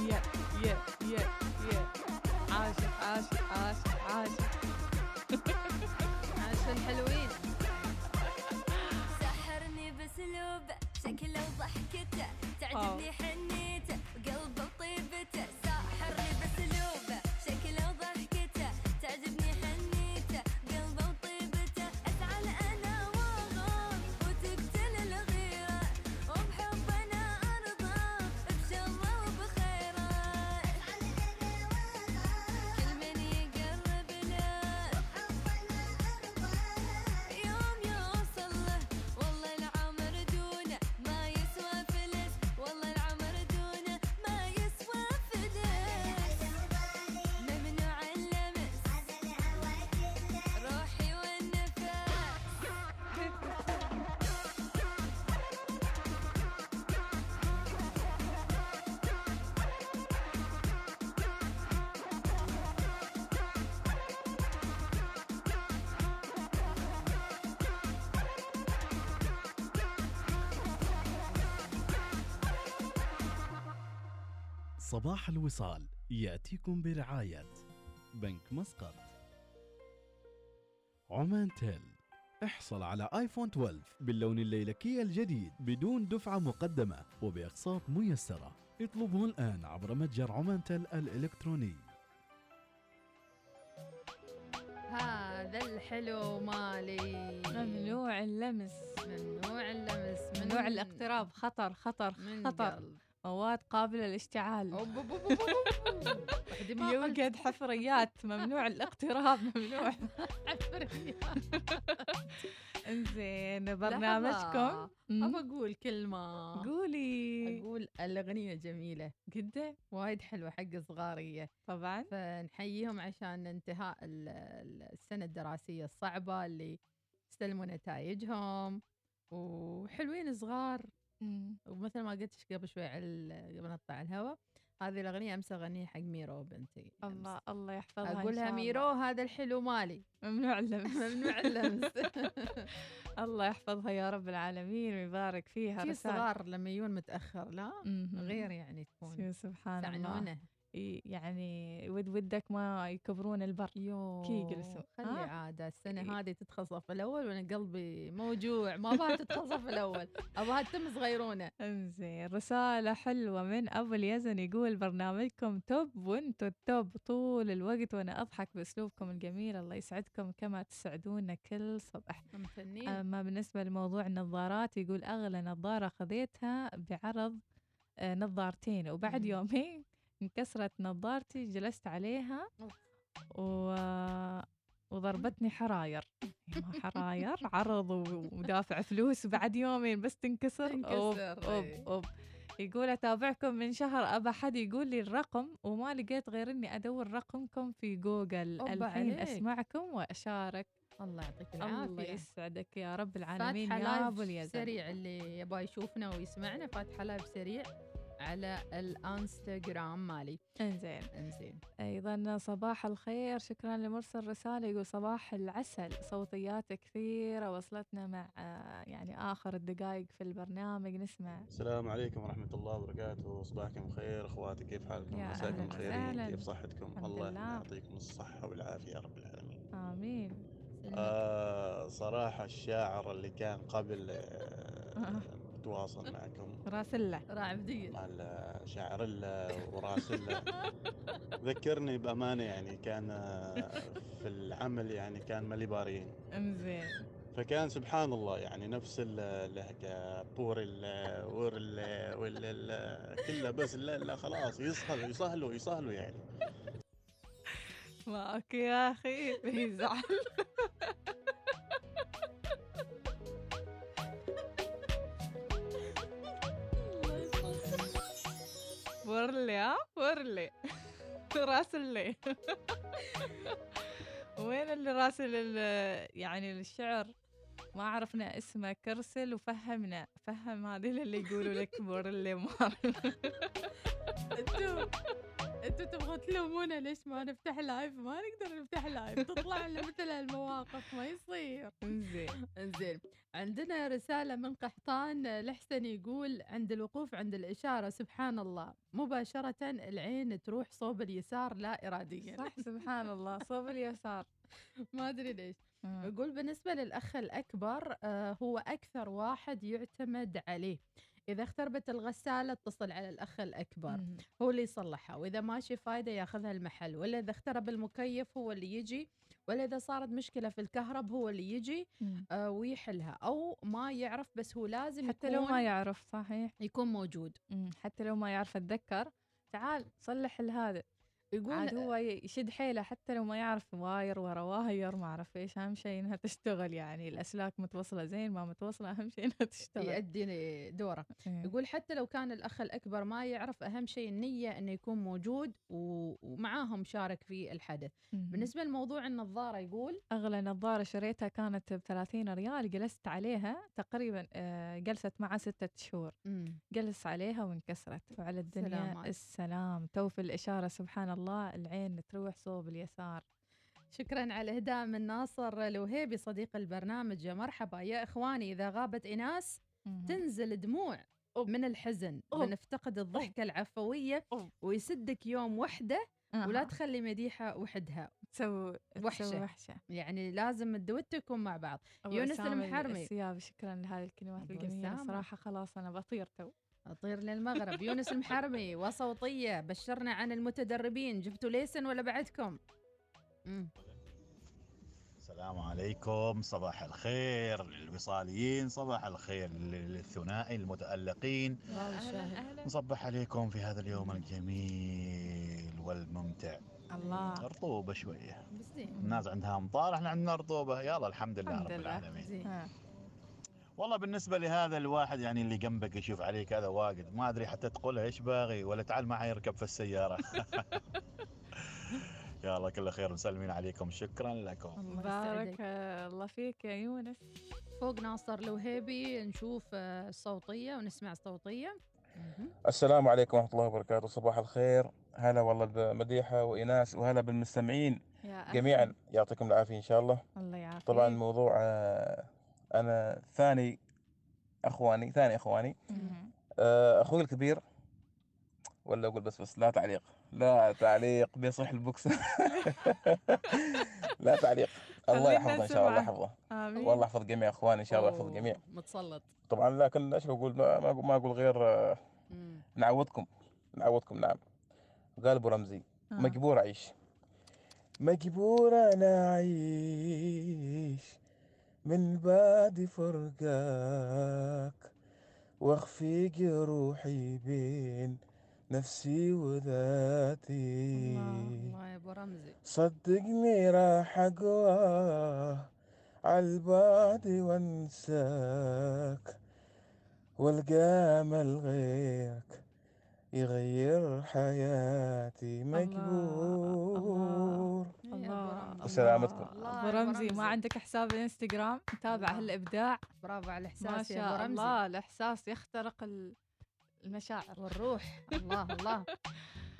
صباح الوصال يأتيكم برعاية بنك مسقط. عمان تيل احصل على آيفون 12 باللون الليلكي الجديد بدون دفعة مقدمة وبأقساط ميسرة. اطلبه الآن عبر متجر عمان تيل الإلكتروني. هذا الحلو مالي. ممنوع اللمس. ممنوع اللمس. من ممنوع الاقتراب. خطر خطر من خطر. قلب. مواد قابلة للاشتعال. ما يوجد حفريات ممنوع الاقتراب ممنوع. حفريات. إنزين برنامجكم. أبى أقول كلمة. قولي. أقول الأغنية جميلة. جدا وايد حلوة حق صغارية. طبعا. فنحييهم عشان انتهاء ال- ال- السنة الدراسية الصعبة اللي استلموا نتائجهم. وحلوين صغار. ومثل ما قلت قبل شوي على قبل نطلع الهواء هذه الأغنية أمس أغنيها حق ميرو بنتي الله الله يحفظها إن أقولها. ميرو هذا الحلو مالي. ممنوع اللمس. ممنوع اللمس. الله يحفظها يا رب العالمين ويبارك فيها في. صغار لما يجون متأخر لا. غير يعني تكون سبحان الله. يعني ود ودك ما يكبرون البر. يو كي يجلسوا خلي ها؟ عادة السنة. هذه تدخل صف الأول وأنا قلبي موجوع ما بها تدخل صف الأول أبغاها تتم صغيرونة. انزين رسالة حلوة من أبو اليزن يقول برنامجكم top وانتو ال top طول الوقت وأنا أضحك بأسلوبكم الجميل. الله يسعدكم كما تسعدونا كل صبح ممتنين. أما بالنسبة لموضوع النظارات يقول أغلى نظارة خذيتها بعرض آه، نظارتين وبعد. يومين انكسرت نظارتي جلست عليها. و... وضربتني حراير. حراير عرض ودافع فلوس وبعد يومين بس تنكسر. أوب أوب إيه. أوب. يقول أتابعكم من شهر أبى حد يقول لي الرقم وما لقيت غير إني أدور رقمكم في جوجل. الحين عليك. أسمعكم وأشارك. الله يعطيك الله العافية. يسعدك يا رب العالمين. يا أبو اليزن. سريع اللي يبغى يشوفنا ويسمعنا فاتحة لايف سريع. على الانستغرام مالي. إنزين. إنزين. أيضا صباح الخير. شكرا لمرسل رسالة يقول صباح العسل. صوتيات كثيرة. وصلتنا مع آه، يعني آخر الدقائق في البرنامج. نسمع. السلام عليكم ورحمة الله وبركاته. صباحكم خير. أخواتي كيف حالكم؟ مساكم خير. كيف صحتكم؟ الله لله. يعطيكم الصحة والعافية يا رب العالمين. آمين. آه صراحة الشاعر اللي كان قبل آه تواصل معكم. راسله رعبدية مع شاعر وراسل ذكرني بأمانة يعني كان في العمل يعني كان ملي بارين. إنزين. فكان سبحان الله يعني نفس اللهجة بور ال ور ال وال ال كله بس لا لا خلاص يسهل يسهلوا يسهلوا يعني. معك يا أخي بيزعل ورلي ها ورلي راسلي وين اللي راسل يعني الشعر؟ ما عرفنا اسمه كرسل وفهمنا فهم هذه اللي يقولوا لك ورلي مار أنتوا أنتوا تبغوا تلومونا ليش ما نفتح live ما نقدر نفتح live تطلع لنا مثل هالمواقف ما يصير. انزين. انزين. عندنا رسالة من قحطان لحسن يقول عند الوقوف عند الإشارة سبحان الله مباشرة العين تروح صوب اليسار لا إراديا. صح سبحان الله صوب اليسار. ما أدري ليش. مم. يقول بالنسبة للأخ الأكبر آه، هو أكثر واحد يعتمد عليه. إذا اختربت الغسالة اتصل على الأخ الأكبر. مم. هو اللي يصلحها. وإذا ماشي فايدة ياخذها المحل. ولا إذا اخترب المكيف هو اللي يجي. ولا إذا صارت مشكلة في الكهرب هو اللي يجي. آه ويحلها. أو ما يعرف بس هو لازم حتى لو يكون ما يعرف صحيح. يكون موجود. حتى لو ما يعرف أتذكر. تعال صلح هذا يقول عاد هو يشد حيله حتى لو ما يعرف wire ورا wire ما اعرف إيش أهم شيء إنها تشتغل يعني الأسلاك متوصلة زين ما متوصلة أهم شيء إنها تشتغل يؤدي دوره إيه. يقول حتى لو كان الأخ الأكبر ما يعرف أهم شيء النية أنه يكون موجود ومعاهم شارك في الحدث مهم. بالنسبة لموضوع النظارة يقول أغلى نظارة شريتها كانت ب 30 ريال جلست عليها تقريبا آه، جلست معها ستة شهور. جلس عليها وانكسرت وعلى الدنيا سلامات. السلام تو في الإشارة سبحان الله العين تروح صوب اليسار شكرا على الإهداء من ناصر الوهيبي صديق البرنامج يا مرحبا يا إخواني إذا غابت إناس. تنزل دموع من الحزن. بنفتقد الضحكة العفوية. ويسدك يوم وحدة ولا. تخلي مديحة وحدها تسوي وحشة. وحشة يعني لازم الدويتو يكون مع بعض يونس المحرمي السيابي شكرا لهذه الكلمات أسامة. صراحة خلاص أنا بطير تو أطير للمغرب. يونس المحرمي وصوتية بشرنا عن المتدربين. جبتوا license ولا بعدكم؟ مم. السلام عليكم. صباح الخير للوصاليين صباح الخير للثنائي المتألقين. نصبح عليكم في هذا اليوم الجميل والممتع. الله. رطوبة شوية. الناس عندها أمطار إحنا عندنا رطوبة. يلا الحمد لله الحمد رب لله. العالمين. والله بالنسبة لهذا الواحد يعني اللي جنبك يشوف عليك هذا واجد. ما أدري حتى تقولها إيش باغي ولا تعال معي يركب في السيارة. يلا كل خير مسلمين عليكم. شكرا لكم. الله بارك. آه، الله فيك يا يونس. فوق ناصر الوهيبي نشوف آه، الصوتية ونسمع الصوتية. السلام عليكم ورحمة الله وبركاته. صباح الخير. هلا والله بمديحة وإيناس وهلا بالمستمعين يا. جميعا. يعطيكم العافية إن شاء الله. الله يعافيك. طبعا الموضوع أنا ثاني أخواني ثاني أخواني. مهم. آه، أخوي الكبير. ولا أقول بس بس لا تعليق. لا تعليق بيصح البوكس. لا تعليق. الله يحفظه إن شاء الله. يحفظه. آمين. والله يحفظ جميع إخواني إن شاء الله يحفظ الجميع متسلط. طبعا لكن إيش بقول ما ما أقول- ما أقول غير آه، مم. نعودكم نعودكم نعم. قال أبو رمزي آه. مجبور أعيش. مجبور أنا أعيش. من بعد فرقاك واخفي جروحي بين نفسي وذاتي. الله يا أبو رمزي. صدقني راح اقوى عالبعد وانساك والقى امل غيرك يغير حياتي مجبور. رمزي. وسلامتكم الله أبو رمزي ما عندك حساب انستغرام تابع الله. هالإبداع؟ برافو على ما الاحساس يا شاء الله الإحساس يخترق ال- المشاعر والروح. الله الله.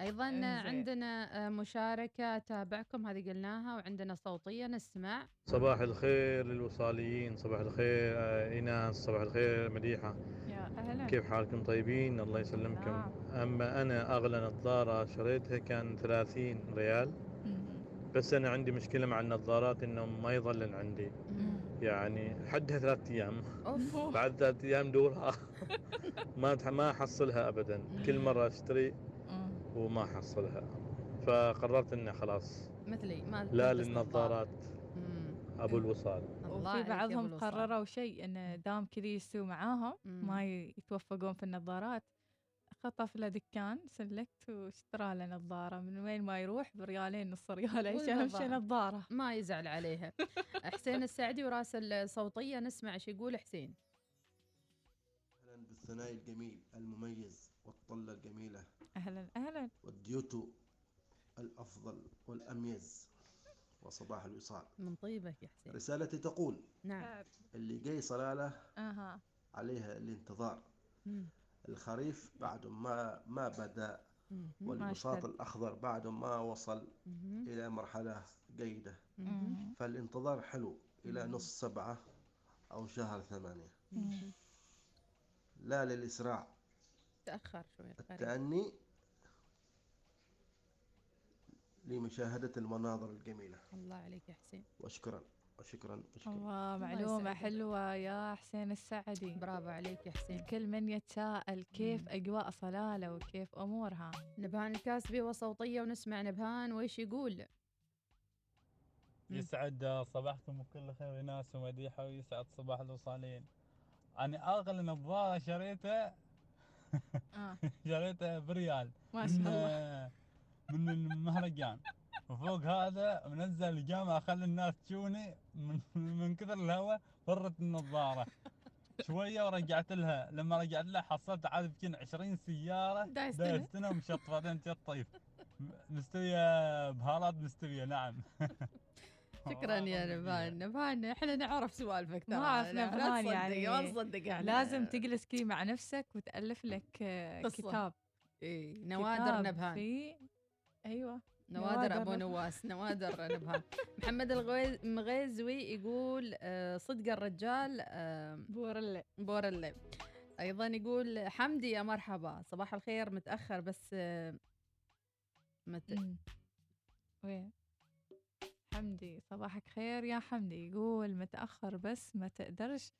أيضا إنزين. عندنا آه، مشاركة تابعكم هذه قلناها وعندنا صوتية نسمع. صباح الخير للوصاليين صباح الخير آه، إيناس صباح الخير مديحة. يا أهلا. كيف حالكم؟ طيبين الله يسلمكم. نعم. أما أنا أغلى نظارة شريتها كان 30 ريال. بس أنا عندي مشكلة مع النظارات إنه ما يظلن عندي. يعني حدها ثلاثة أيام. أوف. بعد ثلاثة أيام دورها. ما ما أحصلها أبدا. كل مرة أشتري مم. وما أحصلها فقررت إنه خلاص. مثلي ما لا. للنظارات. أبو الوصال. وفي بعضهم. قرروا شيء انه دام كذي يستوي معاهم. ما يتوفقون في النظارات. خطف له دكان سلكت واشترى له نظارة. من وين ما يروح بريالين نص ريال اهم شيء. نظارة. ما يزعل عليها. حسين السعدي وراسل صوتيه نسمع إيش يقول حسين. أهلا بالثنائي الجميل المميز والطلة الجميلة. أهلا أهلا والديوتو الأفضل والأميز وصباح الوصال من طيبك يا حسين رسالتي تقول نعم اللي جاي صلالة أها عليها الانتظار مم. الخريف بعد ما ما بدأ مم. ما والبساط اشتد. الأخضر بعد ما وصل مهم. إلى مرحلة جيدة مهم. فالانتظار حلو إلى مم. نص سبعة أو شهر ثمانية. لا للإسراع تأخر شوي. التأني لمشاهدة المناظر الجميلة. الله عليك يا حسين. وشكرا. وشكرا وشكرا. الله معلومة يسعدك. حلوة يا حسين السعدي. برافو عليك يا حسين. كل من يتساءل كيف أجواء صلاله وكيف أمورها. نبهان الكاسبي وصوتيه ونسمع نبهان وإيش يقول. يسعد صباحكم بكل خير ناس ومديحة ويسعد صباح الوصالين. أنا أغلى نظارة شريتها آه. شريتها بريال. ما شاء الله. من المهرجان. وفوق هذا منزل الجامعة خلي الناس تشوني من, من كثر الهواء فرت النظارة. شوية ورجعت لها. لما رجعت لها حصلت عاد يمكن 20 سيارة. دايستنة. دايستنة ومشطفة بعدين تشطيف مستوية بهارات مستوية. نعم. شكرا يا نبهان. نبهان إحنا نعرف سوالفك ترى. ما عرفنا لا بهان تصدق يعني. ما تصدق يعني. لازم تجلس كذي مع نفسك وتألف لك آه،. كتاب. إيه نوادر نبهان. في أيوه. نوادر أبو نبهان. نواس نوادر نبهان محمد المغيزوي يقول آه، صدق الرجال آه، بورلي بورلي أيضا يقول حمدي يا مرحبا. صباح الخير متأخر بس آه، مت... وين حمدي صباحك خير يا حمدي. يقول متأخر بس ما تقدرش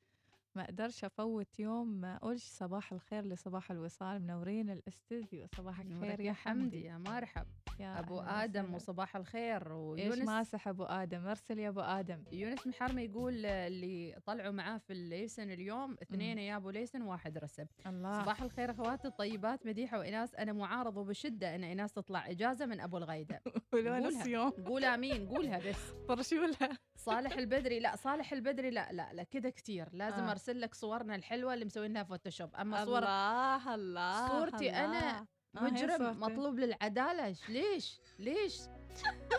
ما أقدرش أفوت يوم ما أقولش صباح الخير لصباح الوصال منورين الاستديو صباحك خير يا حمدي. يا مرحب. يا أبو آدم. وصباح الخير إيش ويونس ماسح أبو آدم؟ أرسل يا أبو آدم. يونس محرمي يقول آه، اللي طلعوا معاه في ال license اليوم اثنين يا أبو license وواحد رسب الله. صباح الخير أخواتي الطيبات مديحه وإناس. أنا معارض وبشده إن ايناس تطلع إجازة من أبو الغيدة. قولها. نص يوم قول آمين قولها بس. طرشولها صالح البدري لا صالح البدري لا لا لا كذا كثير لازم آه. أرسل لك صورنا الحلوة اللي مسوين لها فوتوشوب أما صور الله الله صورتي أنا الله. هي مجرم صورتي. مطلوب للعدالة. إيش- ليش؟ ليش؟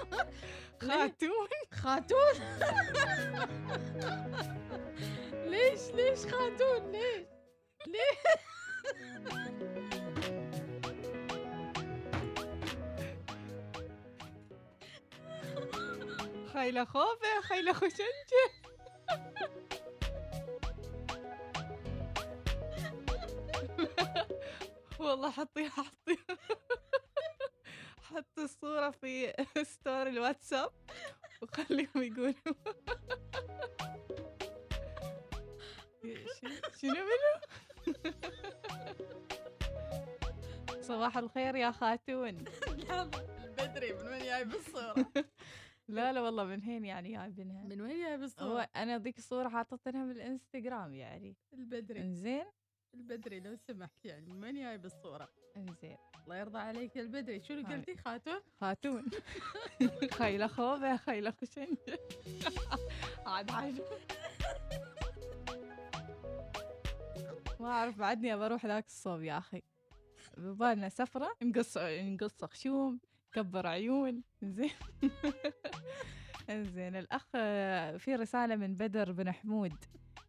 خاتون. خاتون. ليش؟ ليش خاتون؟ ليش؟ ليش؟ خيلة خوفة خيلة خشنجة والله حطيها حطيها حط الصورة في ستوري الواتساب وخليهم يقولوا. شنو- منو؟ صباح الخير يا خاتون. البدري من وين جايب الصورة لا لا والله من هين يعني جايبينها؟ من وين جايب هو الصورة أنا ذيك الصورة حاطتها بالانستغرام يعني. البدري. إنزين؟ البدري لو سمحت يعني من وين جايب الصورة انزين الله يرضى عليك يا البدري. شنو. قلتي؟ خاتون؟ خاتون. خيلة خوفة خيلة خشنجة عاد عاد. ما أعرف بعدني أبى أروح ذاك الصوب يا أخي. ببالنا سفرة نقص نقص خشوم كبر عيون. زين. زين الأخ في رسالة من بدر بن حمود.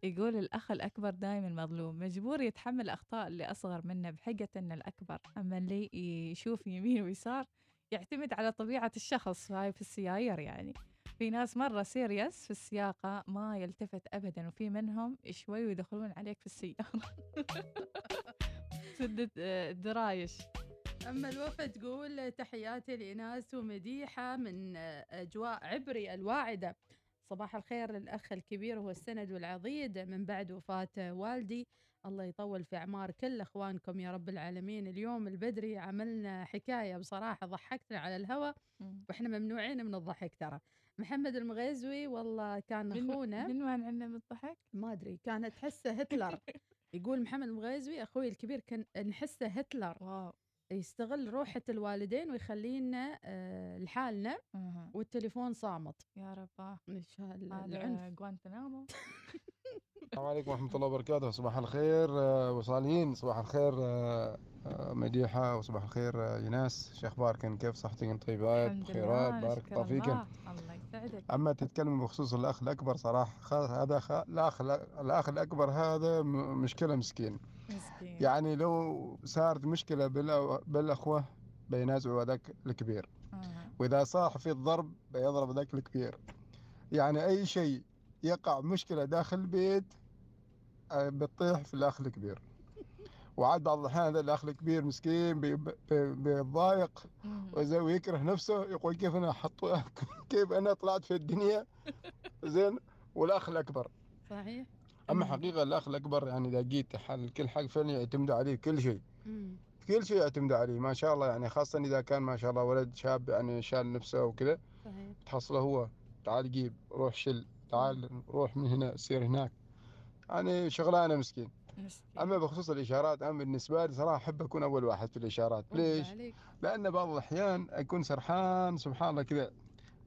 يقول الأخ الأكبر دائما مظلوم مجبور يتحمل الأخطاء اللي أصغر منه بحجة أن الأكبر أما اللي يشوف يمين ويسار يعتمد على طبيعة الشخص هاي في السيايير يعني. في ناس مرة سيريس في السياقة ما يلتفت أبدا وفي منهم شوي ويدخلون عليك في السيارة. سد الدرايش أما الوفا تقول تحياتي لإناس ومديحة من أجواء عبري الواعدة. صباح الخير للأخ الكبير هو السند والعضيد من بعد وفاة والدي. الله يطول في أعمار كل أخوانكم يا رب العالمين. اليوم البدري عملنا حكاية بصراحة ضحكتنا على الهواء وإحنا ممنوعين من الضحك ترى. محمد المغيزوي والله كان أخونا. من وين عندنا من الضحك؟ ما أدري كانت تحسه هتلر. يقول محمد المغيزوي أخوي الكبير كان نحسه هتلر. واو. يستغل روحة الوالدين ويخلينا آه، لحالنا والتليفون صامت. يا رب إيش هال- هذا العنف. غوانتنامو. السلام عليكم ورحمة الله وبركاته. صباح الخير آه، وصاليين صباح الخير آه، مديحة. وصباح الخير آه، يناس شو أخباركم كيف صحتكم طيبات؟ بخيرات. بارك الله فيكم الله. الله يسعدك. أما تتكلم بخصوص الأخ الأكبر صراحة هذا خ... الأخ الأخ الأكبر هذا م- مشكلة مسكين. مسكين. يعني لو صارت مشكلة بالأ... بالأخوة بينازعوا ذاك الكبير. وإذا صاح في الضرب بيضرب ذاك الكبير. يعني أي شيء يقع مشكلة داخل البيت آه، بتطيح في الأخ الكبير. وعاد بعض الأحيان هذا الأخ الكبير مسكين بي- بي- بيتضايق وزي ويكره نفسه يقول كيف أنا حط كيف أنا طلعت في الدنيا؟ زين والأخ الأكبر. صحيح. أما حقيقة الأخ الأكبر يعني إذا جيت حل كل حاجة فعلا يعتمدوا عليه كل شيء. كل شيء يعتمدوا عليه ما شاء الله يعني خاصة إذا كان ما شاء الله ولد شاب يعني شال نفسه وكذا صحيح. تحصله هو تعال جيب روح شل تعال روح من هنا سير هناك. يعني شغلانة مسكين. أما بخصوص الإشارات أنا بالنسبة لي صراحة أحب أكون أول واحد في الإشارات. ليش؟ لأن بعض الأحيان أكون سرحان سبحان الله كذا.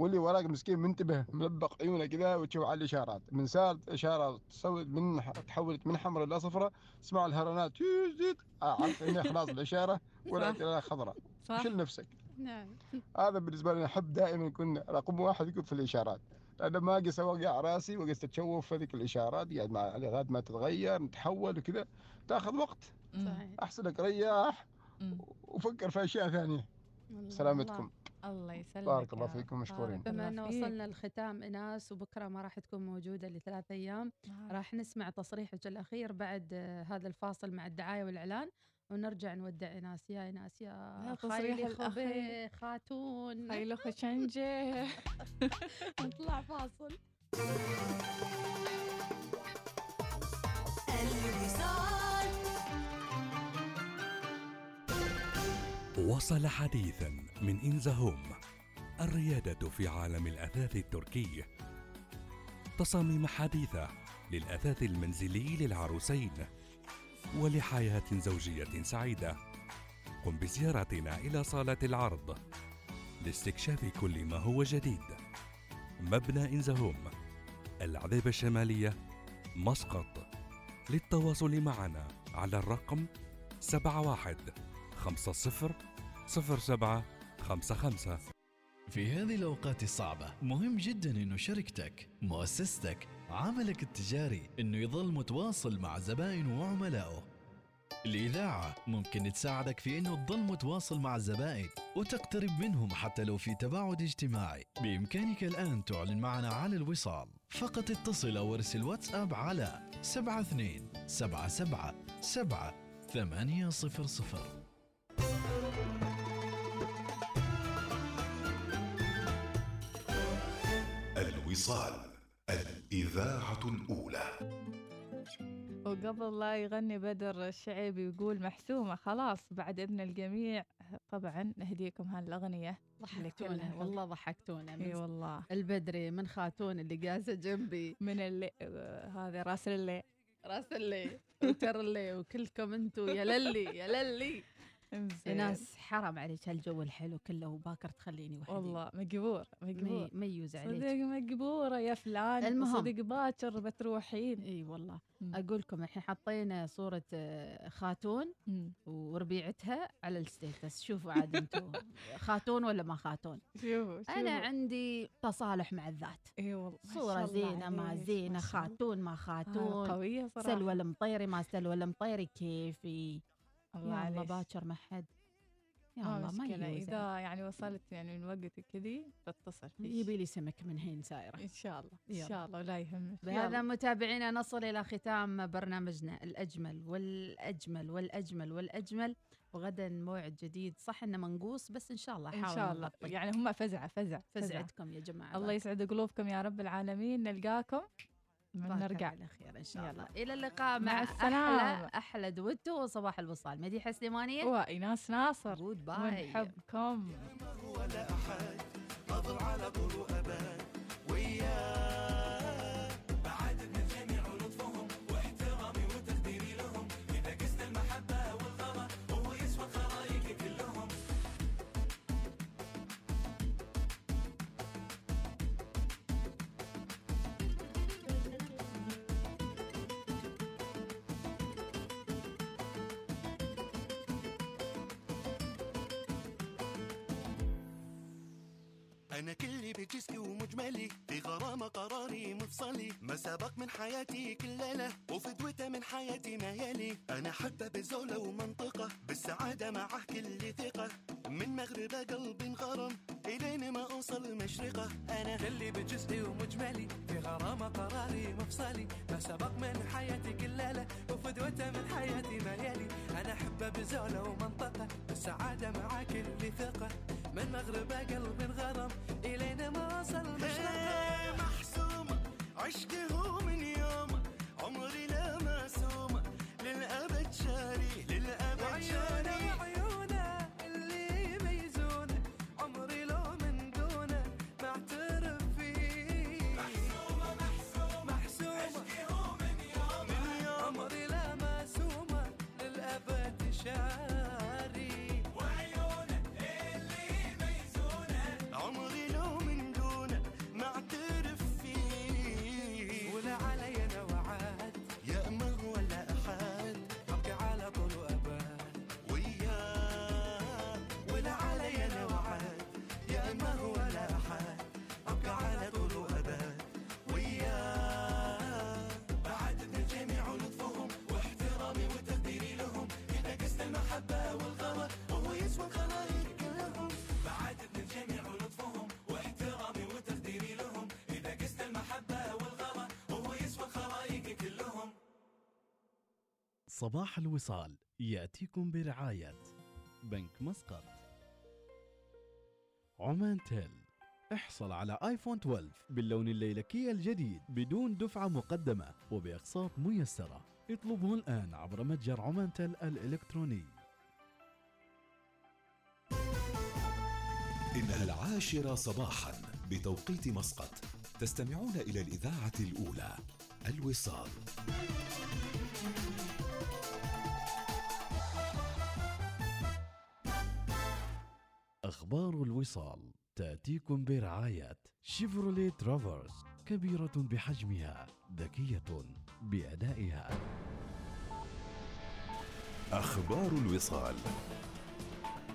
واللي وراك مسكين منتبه ملبق عيونه كذا وتشوف على الإشارات. من صارت إشارة تسوي من تحولت من حمراء إلى صفراء تسمع الهرنات. آه، عرفت إنها خلاص الإشارة ولات صح. إلى خضراء. شيل نفسك. نعم. هذا بالنسبة لي أحب دائما يكون رقم واحد يكون في الإشارات. لأن ما قس أوقع رأسي وقس أتشوف في ذيك الإشارات. قاعد مع لغاية ما تتغير نتحول وكذا. تأخذ وقت. صحيح أحسن لك رياح وفكر في أشياء ثانية. سلامتكم. الله يسلمك بارك الله. فيكم مشكورين بما إنه. وصلنا لختام إناس وبكرة ما راح تكون موجودة لثلاث أيام راح نسمع تصريحك الأخير بعد آه، هذا الفاصل مع الدعاية والإعلان ونرجع نودع إناس يا إناس يا الأخير. خبي خاتون خيلو خشنجة نطلع فاصل وصل حديثا من إنزهوم الريادة في عالم الأثاث التركي. تصاميم حديثة للأثاث المنزلي للعروسين ولحياة زوجية سعيدة. قم بزيارتنا إلى صالة العرض لاستكشاف كل ما هو جديد. مبنى إنزهوم العذيبة الشمالية مسقط. للتواصل معنا على الرقم 71 50 07 55 في هذه الأوقات الصعبة مهم جدا أنه شركتك مؤسستك عملك التجاري أنه يظل متواصل مع زبائنه وعملائه. الإذاعة ممكن تساعدك في أنه تظل متواصل مع الزبائن وتقترب منهم حتى لو في تباعد اجتماعي. بإمكانك الآن تعلن معنا على الوصال. فقط اتصل أو ارسل واتساب على 72 77 7 800 الوصال الإذاعة الأولى. وقبل لا يغني بدر الشعيبي ويقول محسومة خلاص بعد إذن الجميع طبعا نهديكم هالأغنية ضحكتونا والله ضحكتونا. إي والله. البدري من خاتون اللي جالسة جنبي. من اللي هذا راس اللي راس اللي وتر اللي وكلكم أنتم يا للي يا للي. يا ناس حرام عليك هالجو الحلو كله وباكر تخليني وحدي. والله مقبور مقبور. مي- ميوز عليك. صدق مقبورة يا فلان. المهم. صدق باكر بتروحين. إي والله. أقول لكم الحين حطينا صورة آه، خاتون وربيعتها على ال status. شوفوا عاد أنتم خاتون ولا ما خاتون؟ شوفوا أنا شوفوا. عندي تصالح مع الذات. إي والله الله زينة ما عليك، زينة. ما الله. خاتون ما خاتون. قوية صراحة. سلوى المطيري ما سلوى المطيري كيفي. الله يا الله. باكر ما حد. يا الله ما يوزع إذا يعني وصلت يعني من وقتك كذي تتصل فيك. يبي لي سمك من هين سايرة. إن شاء الله. يلا. إن شاء الله لا يهمك. بهذا. متابعينا نصل إلى ختام برنامجنا. الأجمل والأجمل والأجمل والأجمل. وغدا موعد جديد. صح إنه منقوص بس إن شاء الله حاول شاء الله. نغطي. يعني هم فزعة فزع فزع. فزعتكم يا جماعة. الله يسعد قلوبكم يا رب العالمين. نلقاكم. نرجع. على خير إن شاء يلا. الله إلى اللقاء مع مع, السلامة. أحلى أحلى دويتو وصباح الوصال. مديحة سليمانية وإيناس ناصر. goodbye ونحبكم ولا أحد. أضل على طول أنا كلي بجسمي ومجملي في غرامة قراري مفصلي. ما سبق من حياتي كل ليلة وفدوته من حياتي ما يلي. أنا حبة بزولة ومنطقة بالسعادة معه كل ثقة. من مغرب قلبي انغرم إلين ما أوصل مشرقة. أنا كلي بجزئي ومجملي في غرامة قراري مفصلي. ما سبق من حياتي كل ليلة وفدوته من حياتي ما يلي. أنا أحبه بزولة ومنطقة بالسعادة مع كل ثقة. من مغرب قلبي انغرم إلين ما وصل إيه محسومة عشقي هو من يوم عمري لا مسومة للأبد شاري للأبد شاري. وعيونه اللي عمري لو من ما اعترف فيه. محسومة محسومة من يوم من يوم. عمري لا للأبد شاري. صباح الوصال يأتيكم برعاية بنك مسقط. عمان تيل احصل على آيفون 12 باللون الليلكي الجديد بدون دفعة مقدمة وبأقساط ميسرة. اطلبه الآن عبر متجر عمان تيل الإلكتروني. إنها العاشرة صباحا بتوقيت مسقط تستمعون إلى الإذاعة الأولى الوصال. الوصال تأتيكم برعاية شيفرولي ترافرس كبيرة بحجمها ذكية بأدائها. أخبار الوصال.